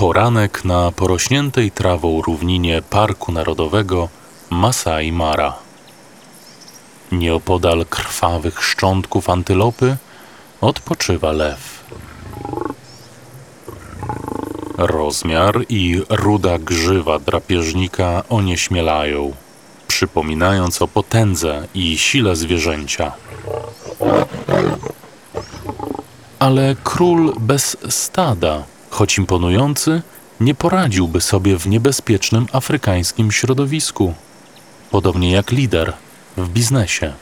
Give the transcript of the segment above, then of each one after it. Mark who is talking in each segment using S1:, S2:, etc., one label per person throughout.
S1: Poranek na porośniętej trawą równinie Parku Narodowego Masai Mara. Nieopodal krwawych szczątków antylopy odpoczywa lew. Rozmiar i ruda grzywa drapieżnika onieśmielają, przypominając o potędze i sile zwierzęcia. Ale król bez stada, choć imponujący, nie poradziłby sobie w niebezpiecznym afrykańskim środowisku, podobnie jak lider w biznesie.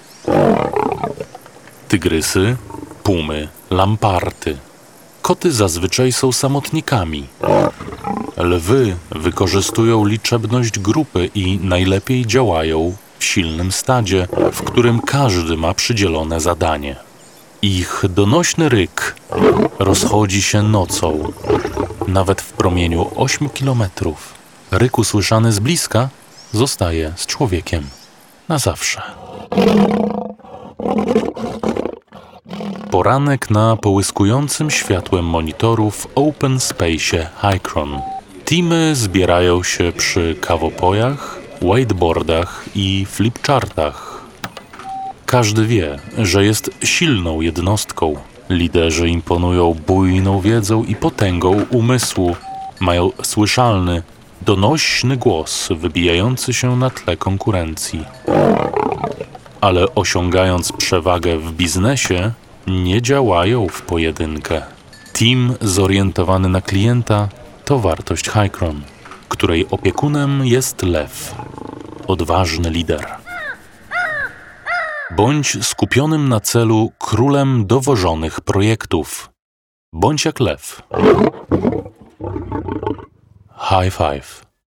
S1: Tygrysy, pumy, lamparty. Koty zazwyczaj są samotnikami. Lwy wykorzystują liczebność grupy i najlepiej działają w silnym stadzie, w którym każdy ma przydzielone zadanie. Ich donośny ryk rozchodzi się nocą, nawet w promieniu 8 kilometrów. Ryk usłyszany z bliska zostaje z człowiekiem na zawsze. Poranek na połyskującym światłem monitorów Open Space Hycron. Teamy zbierają się przy kawopojach, whiteboardach i flipchartach. Każdy wie, że jest silną jednostką. Liderzy imponują bujną wiedzą i potęgą umysłu. Mają słyszalny, donośny głos wybijający się na tle konkurencji. Ale osiągając przewagę w biznesie, nie działają w pojedynkę. Team zorientowany na klienta to wartość Hycron, której opiekunem jest lew, odważny lider. Bądź skupionym na celu królem dowożonych projektów. Bądź jak lew. High five.